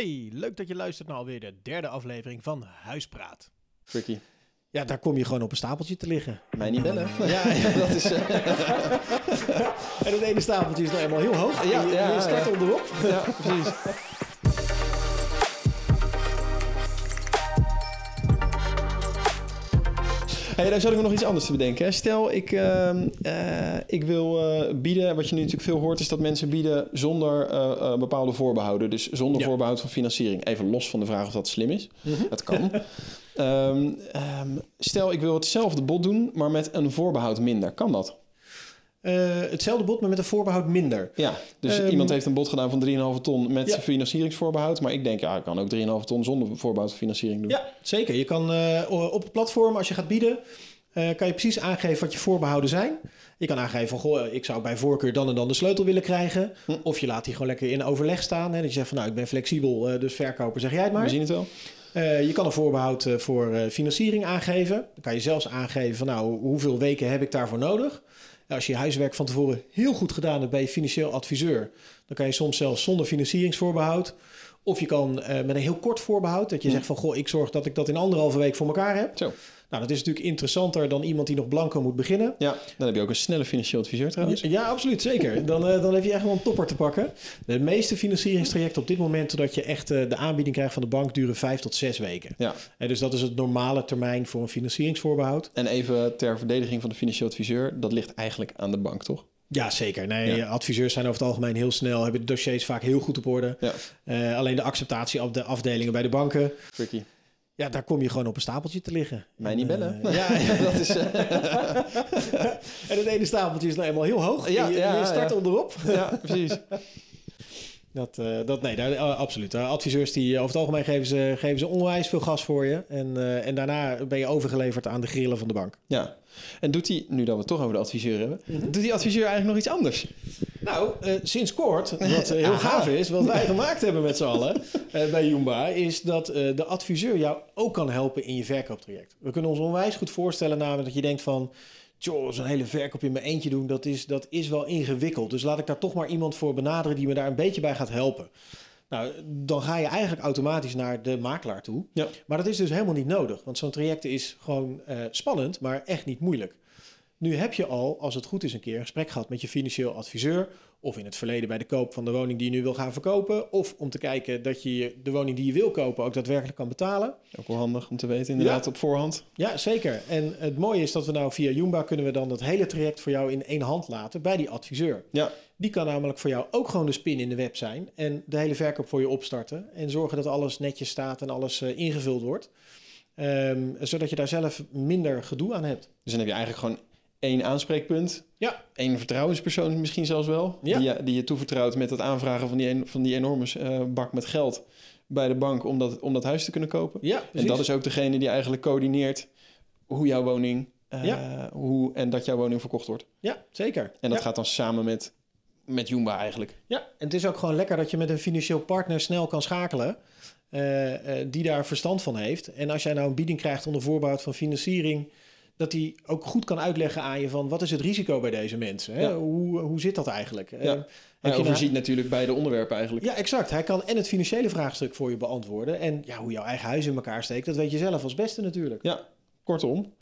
Hey, leuk dat je luistert naar alweer de derde aflevering van Huispraat. Tricky. Ja, daar kom je gewoon op een stapeltje te liggen. Mij niet bellen. Ja, ja. dat is... eh, En het ene stapeltje is nou eenmaal heel hoog. Ja, En je, ja, je start onderop. ja, precies. Hey, daar zat ik nog iets anders te bedenken. hè. Stel, ik, ehm, eh, ik wil eh, bieden. Wat je nu natuurlijk veel hoort, is dat mensen bieden zonder eh, bepaalde voorbehouden. Dus zonder Ja. voorbehoud van financiering. Even los van de vraag of dat slim is. Dat kan. Ehm, ehm, stel, ik wil hetzelfde bod doen, maar met een voorbehoud minder. Kan dat? Eh, hetzelfde bod, maar met een voorbehoud minder. Ja, dus Ehm, iemand heeft een bod gedaan van 3,5 ton met Ja. financieringsvoorbehoud. Maar ik denk, ja, ik kan ook 3,5 ton zonder voorbehoud financiering doen. Ja, zeker. Je kan eh, op het platform, als je gaat bieden, eh, kan je precies aangeven wat je voorbehouden zijn. Je kan aangeven van, goh, ik zou bij voorkeur dan en dan de sleutel willen krijgen. Hm. Of je laat die gewoon lekker in overleg staan. Hè, dat je zegt van, nou, ik ben flexibel, dus verkoper, zeg jij het maar. We zien het wel. Je kan een voorbehoud eh, voor financiering aangeven. Dan kan je zelfs aangeven van nou, hoeveel weken heb ik daarvoor nodig. Ja, als je je huiswerk van tevoren heel goed gedaan hebt bij je financieel adviseur, dan kan je soms zelfs zonder financieringsvoorbehoud. Of je kan eh, met een heel kort voorbehoud, dat je Hm. zegt van goh, ik zorg dat ik dat in anderhalve week voor elkaar heb. Zo. Nou, dat is natuurlijk interessanter dan iemand die nog blanco moet beginnen. Ja, dan heb je ook een snelle financieel adviseur trouwens. Ja, ja, absoluut, zeker. Dan, eh, dan heb je echt wel een topper te pakken. De meeste financieringstrajecten op dit moment, totdat je echt eh, de aanbieding krijgt van de bank, duren vijf tot zes weken. Ja. Eh, dus dat is het normale termijn voor een financieringsvoorbehoud. En even ter verdediging van de financieel adviseur, dat ligt eigenlijk aan de bank, toch? Ja, zeker. Nee, Ja. adviseurs zijn over het algemeen heel snel, hebben de dossiers vaak heel goed op orde. Ja, Eh, alleen de acceptatie op de afdelingen bij de banken, tricky. Ja, daar kom je gewoon op een stapeltje te liggen. Mij niet bellen. eh, ja, dat is... eh, en het ene stapeltje is nou eenmaal heel hoog. Ja, je, ja, je start onderop. ja, precies. Dat, eh, dat, nee, daar, eh, absoluut. Eh, adviseurs die over het algemeen geven ze, geven ze onwijs veel gas voor je. En, en daarna ben je overgeleverd aan de grillen van de bank. Ja. En doet hij, nu dat we het toch over de adviseur hebben, Mhm. doet die adviseur eigenlijk nog iets anders? Nou, sinds kort, wat heel gaaf is, wat wij gemaakt hebben met z'n allen bij Jumba, is dat de adviseur jou ook kan helpen in je verkooptraject. We kunnen ons onwijs goed voorstellen namelijk dat je denkt van, joh, zo'n hele verkoop in mijn eentje doen, dat is, dat is wel ingewikkeld. Dus laat ik daar toch maar iemand voor benaderen die me daar een beetje bij gaat helpen. Nou, dan ga je eigenlijk automatisch naar de makelaar toe. Ja. Maar dat is dus helemaal niet nodig, want zo'n traject is gewoon eh, spannend, maar echt niet moeilijk. Nu heb je al, als het goed is, een keer een gesprek gehad met je financieel adviseur. Of in het verleden bij de koop van de woning die je nu wil gaan verkopen. Of om te kijken dat je de woning die je wil kopen ook daadwerkelijk kan betalen. Ook wel handig om te weten, inderdaad, op voorhand. Ja, zeker. En het mooie is dat we nou via Jumba kunnen we dan dat hele traject voor jou in één hand laten bij die adviseur. Ja, Die kan namelijk voor jou ook gewoon de spin in de web zijn. En de hele verkoop voor je opstarten. En zorgen dat alles netjes staat en alles eh, ingevuld wordt. Ehm, zodat je daar zelf minder gedoe aan hebt. dus dan heb je eigenlijk gewoon één aanspreekpunt. Ja, Één vertrouwenspersoon misschien zelfs wel. Ja. Die, je, die je toevertrouwt met het aanvragen van die, van die enorme eh, bak met geld bij de bank om dat, om dat huis te kunnen kopen. ja En dat is ook degene die eigenlijk coördineert hoe jouw woning... eh, Ja. hoe, en dat jouw woning verkocht wordt. Ja, zeker. En dat Ja. gaat dan samen met, met Jumba eigenlijk. Ja, en het is ook gewoon lekker dat je met een financieel partner snel kan schakelen. eh, die daar verstand van heeft. En als jij nou een bieding krijgt onder voorbehoud van financiering. Dat hij ook goed kan uitleggen aan je van wat is het risico bij deze mensen? Hè? Ja. Hoe, hoe zit dat eigenlijk? Eh, Ja. Hij nou- overziet natuurlijk beide onderwerpen eigenlijk. ja, exact. Hij kan en het financiële vraagstuk voor je beantwoorden. En ja, hoe jouw eigen huis in elkaar steekt, dat weet je zelf als beste natuurlijk. Ja, kortom.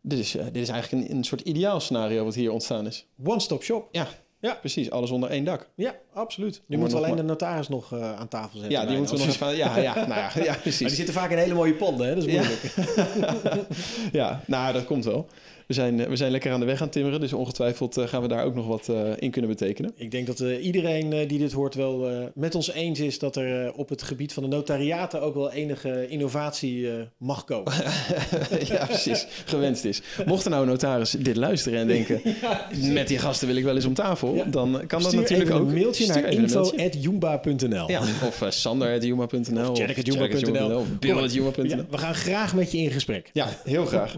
Dit is, eh, dit is eigenlijk een, een soort ideaal scenario wat hier ontstaan is. One-stop shop. Ja, Ja. precies. Alles onder één dak. Ja, absoluut. Nu Maar moeten we alleen de notaris nog eh, aan tafel zetten. Ja, die moeten we nog even... Ja, ja, nou ja, ja Maar precies. die zitten vaak in hele mooie panden, hè? Dat is Ja. moeilijk. Ja, nou, dat komt wel. We zijn, eh, we zijn lekker aan de weg aan timmeren, dus ongetwijfeld eh, gaan we daar ook nog wat eh, in kunnen betekenen. Ik denk dat iedereen die dit hoort wel met ons eens is dat er op het gebied van de notariaten ook wel enige innovatie mag komen. ja, precies. Gewenst is. Mocht er nou een notaris dit luisteren en denken, met die gasten wil ik wel eens om tafel, Ja. dan kan dat natuurlijk ook. een mailtje Stuur naar even een mailtje. info.jumba.nl. Ja, of uh, sander.juma.nl. Of. Of. Ja, we gaan graag met je in gesprek. Ja, heel graag.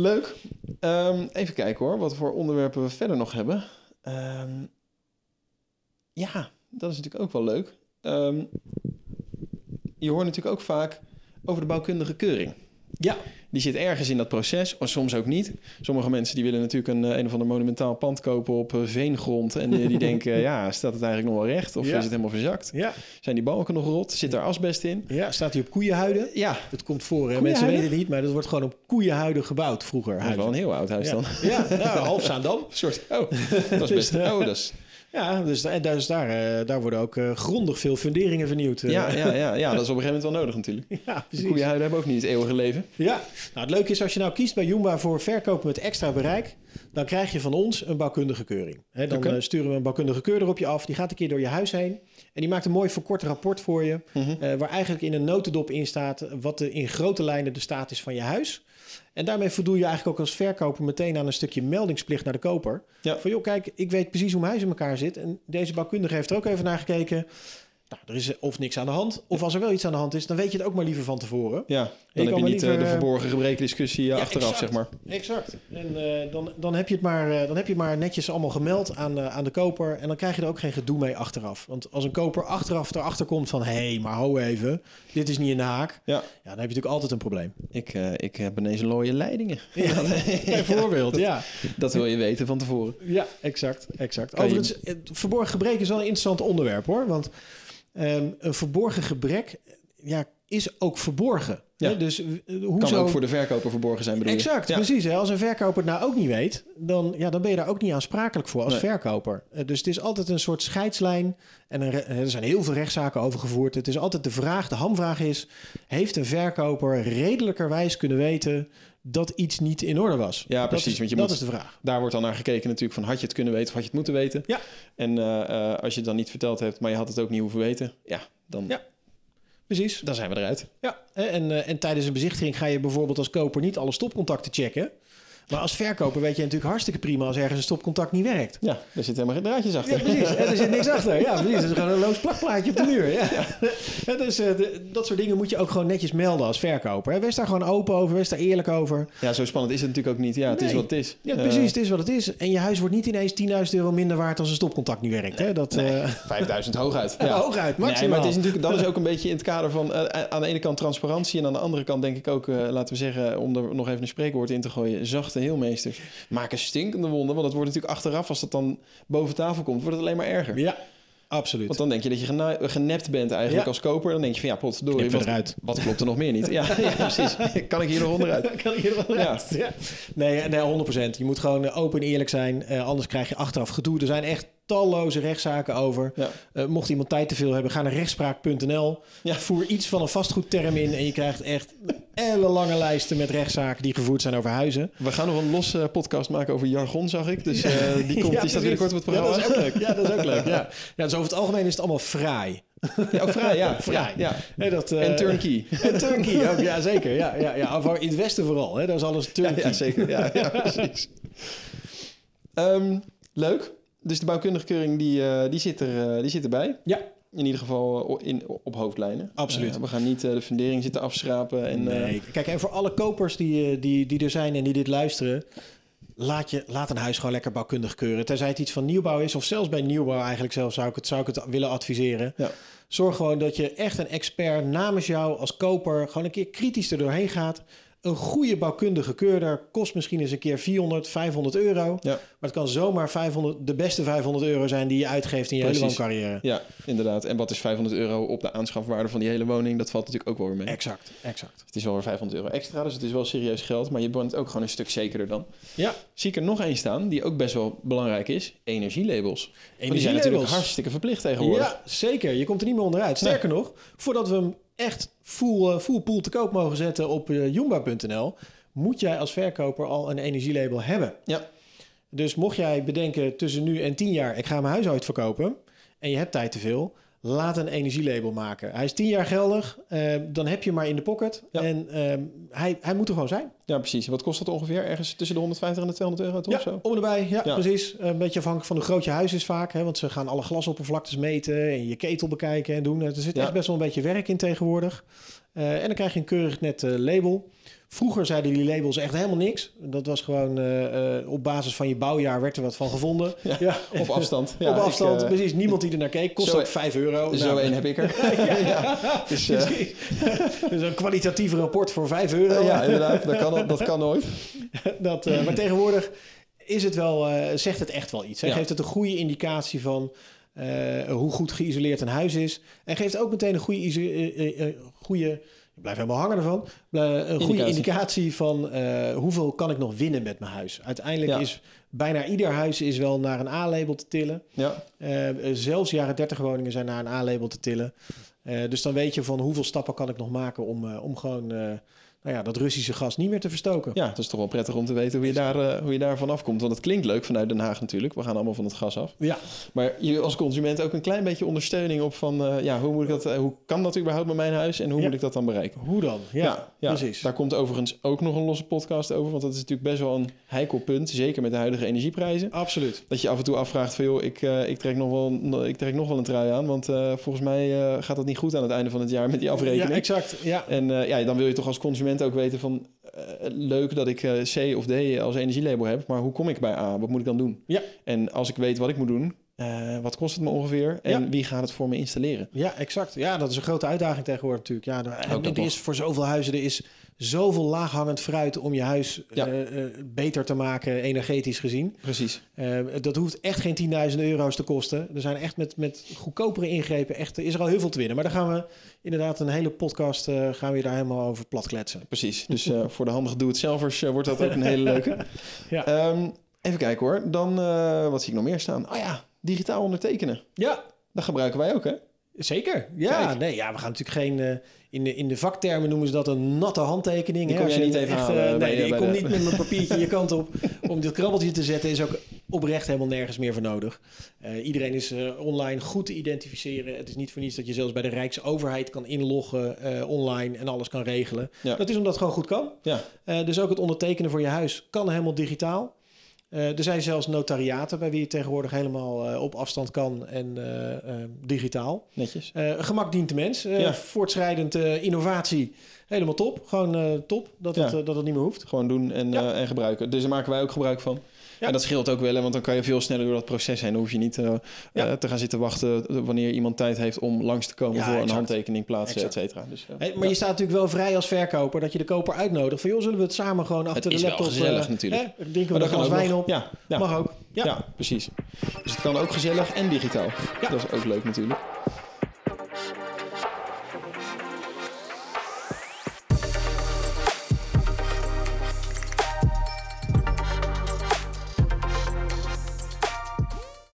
Leuk. Ehm, even kijken hoor, wat voor onderwerpen we verder nog hebben. Ehm, ja, dat is natuurlijk ook wel leuk. Ehm, je hoort natuurlijk ook vaak over de bouwkundige keuring. Ja, Die zit ergens in dat proces, of soms ook niet. Sommige mensen die willen natuurlijk een, eh, een of ander monumentaal pand kopen op eh, veengrond. En die, die denken, ja, staat het eigenlijk nog wel recht? Of Ja. is het helemaal verzakt? Ja. Zijn die balken nog rot? Zit er asbest in? ja, staat hij op koeienhuiden? Ja, Dat komt voor, hè? mensen weten het niet, maar dat wordt gewoon op koeienhuiden gebouwd vroeger. dat is wel een heel oud huis ja. dan. Ja, nou, half Zaandam. Een soort, oh, dat is best, oh, dat is, Ja, dus, en dus daar, eh, daar worden ook eh, grondig veel funderingen vernieuwd. eh. ja, ja, ja, ja, dat is op een gegeven moment wel nodig natuurlijk. ja, precies. koeienhuiden hebben ook niet het eeuwige leven. Ja, nou, het leuke is als je nou kiest bij Jumba voor verkopen met extra bereik, dan krijg je van ons een bouwkundige keuring. Dan eh, sturen we een bouwkundige keurder op je af. Die gaat een keer door je huis heen en die maakt een mooi verkort rapport voor je, Mhm. eh, waar eigenlijk in een notendop in staat wat de, in grote lijnen de staat is van je huis. En daarmee voldoe je eigenlijk ook als verkoper meteen aan een stukje meldingsplicht naar de koper. Ja. Van joh, kijk, ik weet precies hoe mijn huis in elkaar zit. En deze bouwkundige heeft er ook even naar gekeken. Nou, er is of niks aan de hand. Of als er wel iets aan de hand is, dan weet je het ook maar liever van tevoren. Ja, dan heb je niet eh, liever, de eh, verborgen gebreken discussie eh, Ja, achteraf, exact. zeg maar. Exact. En dan, dan, heb je het maar, dan heb je het maar netjes allemaal gemeld aan, aan de koper. En dan krijg je er ook geen gedoe mee achteraf. Want als een koper achteraf erachter komt van... hé, hey, maar ho even, dit is niet in de haak. Ja, Ja, dan heb je natuurlijk altijd een probleem. ik, ik heb ineens looie leidingen. Bijvoorbeeld, ja. Dat wil je weten van tevoren. Ja, exact. exact. Kan je- Overigens, het verborgen gebrek is wel een interessant onderwerp hoor. Want ehm, een verborgen gebrek ja, is ook verborgen. Ja. Hè? Dus eh, Kan ook voor de verkoper verborgen zijn, bedoel je? Exact, Ja. precies. Hè? Als een verkoper het nou ook niet weet, dan, ja, dan ben je daar ook niet aansprakelijk voor als Nee. verkoper. Eh, dus het is altijd een soort scheidslijn. En een er zijn heel veel rechtszaken over gevoerd. Het is altijd de vraag, de hamvraag is... heeft een verkoper redelijkerwijs kunnen weten dat iets niet in orde was? Ja, precies, Dat is, want je dat moet- is de vraag. Daar wordt dan naar gekeken natuurlijk van... had je het kunnen weten of had je het moeten weten? Ja. En eh, eh, als je het dan niet verteld hebt, maar je had het ook niet hoeven weten... ja, dan, Ja. Precies. dan zijn we eruit. Ja, en, eh, en tijdens een bezichtiging ga je bijvoorbeeld als koper niet alle stopcontacten checken. Maar als verkoper weet je natuurlijk hartstikke prima als ergens een stopcontact niet werkt. Ja, daar zitten helemaal geen draadjes achter. Ja, precies. En er zit niks achter. Ja, precies. Het is gewoon een loos plakplaatje op de muur. Ja. Ja, dus eh, de- dat soort dingen moet je ook gewoon netjes melden als verkoper. Wees daar gewoon open over, wees daar eerlijk over. Ja, zo spannend is het natuurlijk ook niet. Ja, het is Nee. wat het is. Ja, Eh, precies. Het is wat het is. En je huis wordt niet ineens 10.000 euro minder waard als een stopcontact niet werkt. Hè? Dat, eh 5000 hooguit. ja. hooguit, Nee, maximaal. maar het is natuurlijk, dat is ook een beetje in het kader van eh, aan de ene kant transparantie en aan de andere kant denk ik ook, eh, laten we zeggen, om er nog even een spreekwoord in te gooien, zachte heelmeesters maken stinkende wonden, want het wordt natuurlijk achteraf, als dat dan boven tafel komt, wordt het alleen maar erger. Ja, absoluut. Want dan denk je dat je gena- genept bent eigenlijk Ja. als koper. Dan denk je van ja, Knippen wat, eruit. wat klopt er nog meer niet? Ja, ja precies. Kan ik hier nog onderuit? kan ik er wel Ja. Nee, nee, 100%. Je moet gewoon eh, open en eerlijk zijn. eh, anders krijg je achteraf gedoe. Er zijn echt talloze rechtszaken over. Ja. Eh, mocht iemand tijd te veel hebben, ga naar rechtspraak.nl. Ja. Voer iets van een vastgoedterm in. En je krijgt echt ellenlange lijsten met rechtszaken die gevoerd zijn over huizen. We gaan nog een losse podcast maken over jargon, zag ik. Dus eh, die komt, Ja, die staat binnenkort op het programma. Ja, dat is ook leuk. Ja, dat is ook leuk. Ja. Ja, dus over het algemeen is het allemaal fraai. Ja, ook vrij, ja. Vrij. Ja, dat, eh, En turnkey. En turnkey ook, ja zeker. Ja, ja, ja. In het westen vooral. Hè. Daar is alles turnkey. ja, zeker. Ja, ja precies. Ehm, leuk. Dus de bouwkundige keuring die, eh, die, zit er, eh, die zit erbij. Ja. In ieder geval eh, in, op hoofdlijnen. Absoluut. We gaan niet de fundering zitten afschrapen. En, Nee. Kijk, en voor alle kopers die, die, die er zijn en die dit luisteren... Laat, je, laat een huis gewoon lekker bouwkundig keuren. Tenzij het iets van nieuwbouw is, of zelfs bij nieuwbouw eigenlijk zelf zou ik het, zou ik het willen adviseren. Ja. Zorg gewoon dat je echt een expert namens jou als koper gewoon een keer kritisch er doorheen gaat. Een goede bouwkundige keurder kost misschien eens een keer 400, 500 euro. Ja. Maar het kan zomaar 500, de beste 500 euro zijn die je uitgeeft in je hele Precies. wooncarrière. ja, inderdaad. En wat is 500 euro op de aanschafwaarde van die hele woning? Dat valt natuurlijk ook wel weer mee. Exact, exact. Het is wel weer 500 euro extra, dus het is wel serieus geld. Maar je bent ook gewoon een stuk zekerder dan. Ja, Zie ik er nog één staan, die ook best wel belangrijk is. Energielabels. Want die zijn Energielabels. natuurlijk hartstikke verplicht tegenwoordig. Ja, zeker. Je komt er niet meer onderuit. Sterker nog, voordat we hem echt full, eh, full pool te koop mogen zetten op Jumba.nl, moet jij als verkoper al een energielabel hebben. Ja. Dus mocht jij bedenken tussen nu en 10 jaar, ik ga mijn huis uitverkopen en je hebt tijd te veel, laat een energielabel maken. Hij is 10 jaar geldig, eh, dan heb je maar in de pocket Ja. en eh, hij, hij moet er gewoon zijn. Ja, precies. Wat kost dat ongeveer? Ergens tussen de 150 en de 200 euro, toch? Ja, Zo? om en erbij. Ja, Ja. precies. Een beetje afhankelijk van hoe groot je huis is vaak. Hè, want ze gaan alle glasoppervlaktes meten en je ketel bekijken en doen. Er zit Ja. echt best wel een beetje werk in tegenwoordig. Eh, en dan krijg je een keurig net eh, label. Vroeger zeiden die labels echt helemaal niks. Dat was gewoon eh, op basis van je bouwjaar werd er wat van gevonden. Ja, Op afstand. Ja, op ik, afstand, precies. Niemand die er naar keek. Kost ook 5 euro. Zo Nou, één heb ik er. ja. Dus, dus een kwalitatief rapport voor 5 euro. ja, inderdaad. Dat kan, dat kan nooit. Dat, maar tegenwoordig is het wel, zegt het echt wel iets. Hij geeft het een goede indicatie van eh, hoe goed geïsoleerd een huis is. En geeft ook meteen een goede, eh, eh, goede ik blijf helemaal hangen ervan. Een goede Indicatie. van hoeveel kan ik nog winnen met mijn huis. Uiteindelijk Ja. is bijna ieder huis is wel naar een A-label te tillen. Ja, zelfs jaren 30 woningen zijn naar een A-label te tillen. Dus dan weet je van hoeveel stappen kan ik nog maken om, om gewoon nou ja, dat Russische gas niet meer te verstoken. ja, het is toch wel prettig om te weten hoe je, daar, eh, hoe je daar vanaf komt. Want het klinkt leuk vanuit Den Haag natuurlijk. We gaan allemaal van het gas af. Ja, Maar je als consument ook een klein beetje ondersteuning op van... eh, ja, hoe, moet ik dat, eh, hoe kan dat überhaupt met mijn huis en hoe Ja. moet ik dat dan bereiken? hoe dan? Ja, precies. Daar komt overigens ook nog een losse podcast over. Want dat is natuurlijk best wel een heikel punt. Zeker met de huidige energieprijzen. Absoluut. Dat je af en toe afvraagt van... joh, ik, ik, trek, nog wel, ik trek nog wel een trui aan. Want volgens mij gaat dat niet goed aan het einde van het jaar met die afrekening. Ja, exact. Ja. En ja, dan wil je toch als consument ook weten van... eh, leuk dat ik eh, C of D als energielabel heb, maar hoe kom ik bij A? Wat moet ik dan doen? Ja. En als ik weet wat ik moet doen, eh, wat kost het me ongeveer? En Ja. wie gaat het voor me installeren? ja, exact. Ja, dat is een grote uitdaging tegenwoordig natuurlijk. Ja, er, dat er is voor zoveel huizen, er is zoveel laaghangend fruit om je huis Ja. eh, eh, beter te maken, energetisch gezien. Precies. Eh, dat hoeft echt geen 10.000 euro's te kosten. Er zijn echt met, met goedkopere ingrepen, echt, is er al heel veel te winnen. Maar daar gaan we inderdaad een hele podcast, gaan we daar helemaal over platkletsen. Precies. Dus voor de handige doe-het-zelvers eh, wordt dat ook een hele leuke. Ja. Ehm, even kijken hoor. Dan, wat zie ik nog meer staan? Oh ja, digitaal ondertekenen. Ja, Dat gebruiken wij ook, hè? Zeker. Ja, Kijk. nee, ja, we gaan natuurlijk geen. eh, in, de, in de vaktermen noemen ze dat een natte handtekening. Die hè, kom je niet even echte- halen bij nee, je- ik kom de- niet met mijn papiertje je kant op. Om dit krabbeltje te zetten is ook oprecht helemaal nergens meer voor nodig. Eh, iedereen is eh, online goed te identificeren. Het is niet voor niets dat je zelfs bij de Rijksoverheid kan inloggen eh, online en alles kan regelen. Ja. Dat is omdat het gewoon goed kan. Ja. Eh, dus ook het ondertekenen voor je huis kan helemaal digitaal. Eh, er zijn zelfs notariaten bij wie je tegenwoordig helemaal eh, op afstand kan en eh, digitaal. Netjes. Gemak dient de mens. Ja. Voortschrijdend innovatie. Helemaal top. Gewoon top dat, Ja. het, dat het niet meer hoeft. Gewoon doen en, Ja. en gebruiken. Dus daar maken wij ook gebruik van. Ja. En dat scheelt ook wel, want dan kan je veel sneller door dat proces heen. Dan hoef je niet eh, Ja. eh, te gaan zitten wachten wanneer iemand tijd heeft om langs te komen Ja, voor een handtekening plaatsen, et cetera. Dus, eh, Hey, maar je staat natuurlijk wel vrij als verkoper dat je de koper uitnodigt. Van joh, zullen we het samen gewoon achter de wel laptop... gezellig eh, natuurlijk. Hè? Drinken we er glas wijn nog. op. Ja. Mag ook. Ja. Precies. Dus het kan ook gezellig en digitaal. Dat is ook leuk natuurlijk.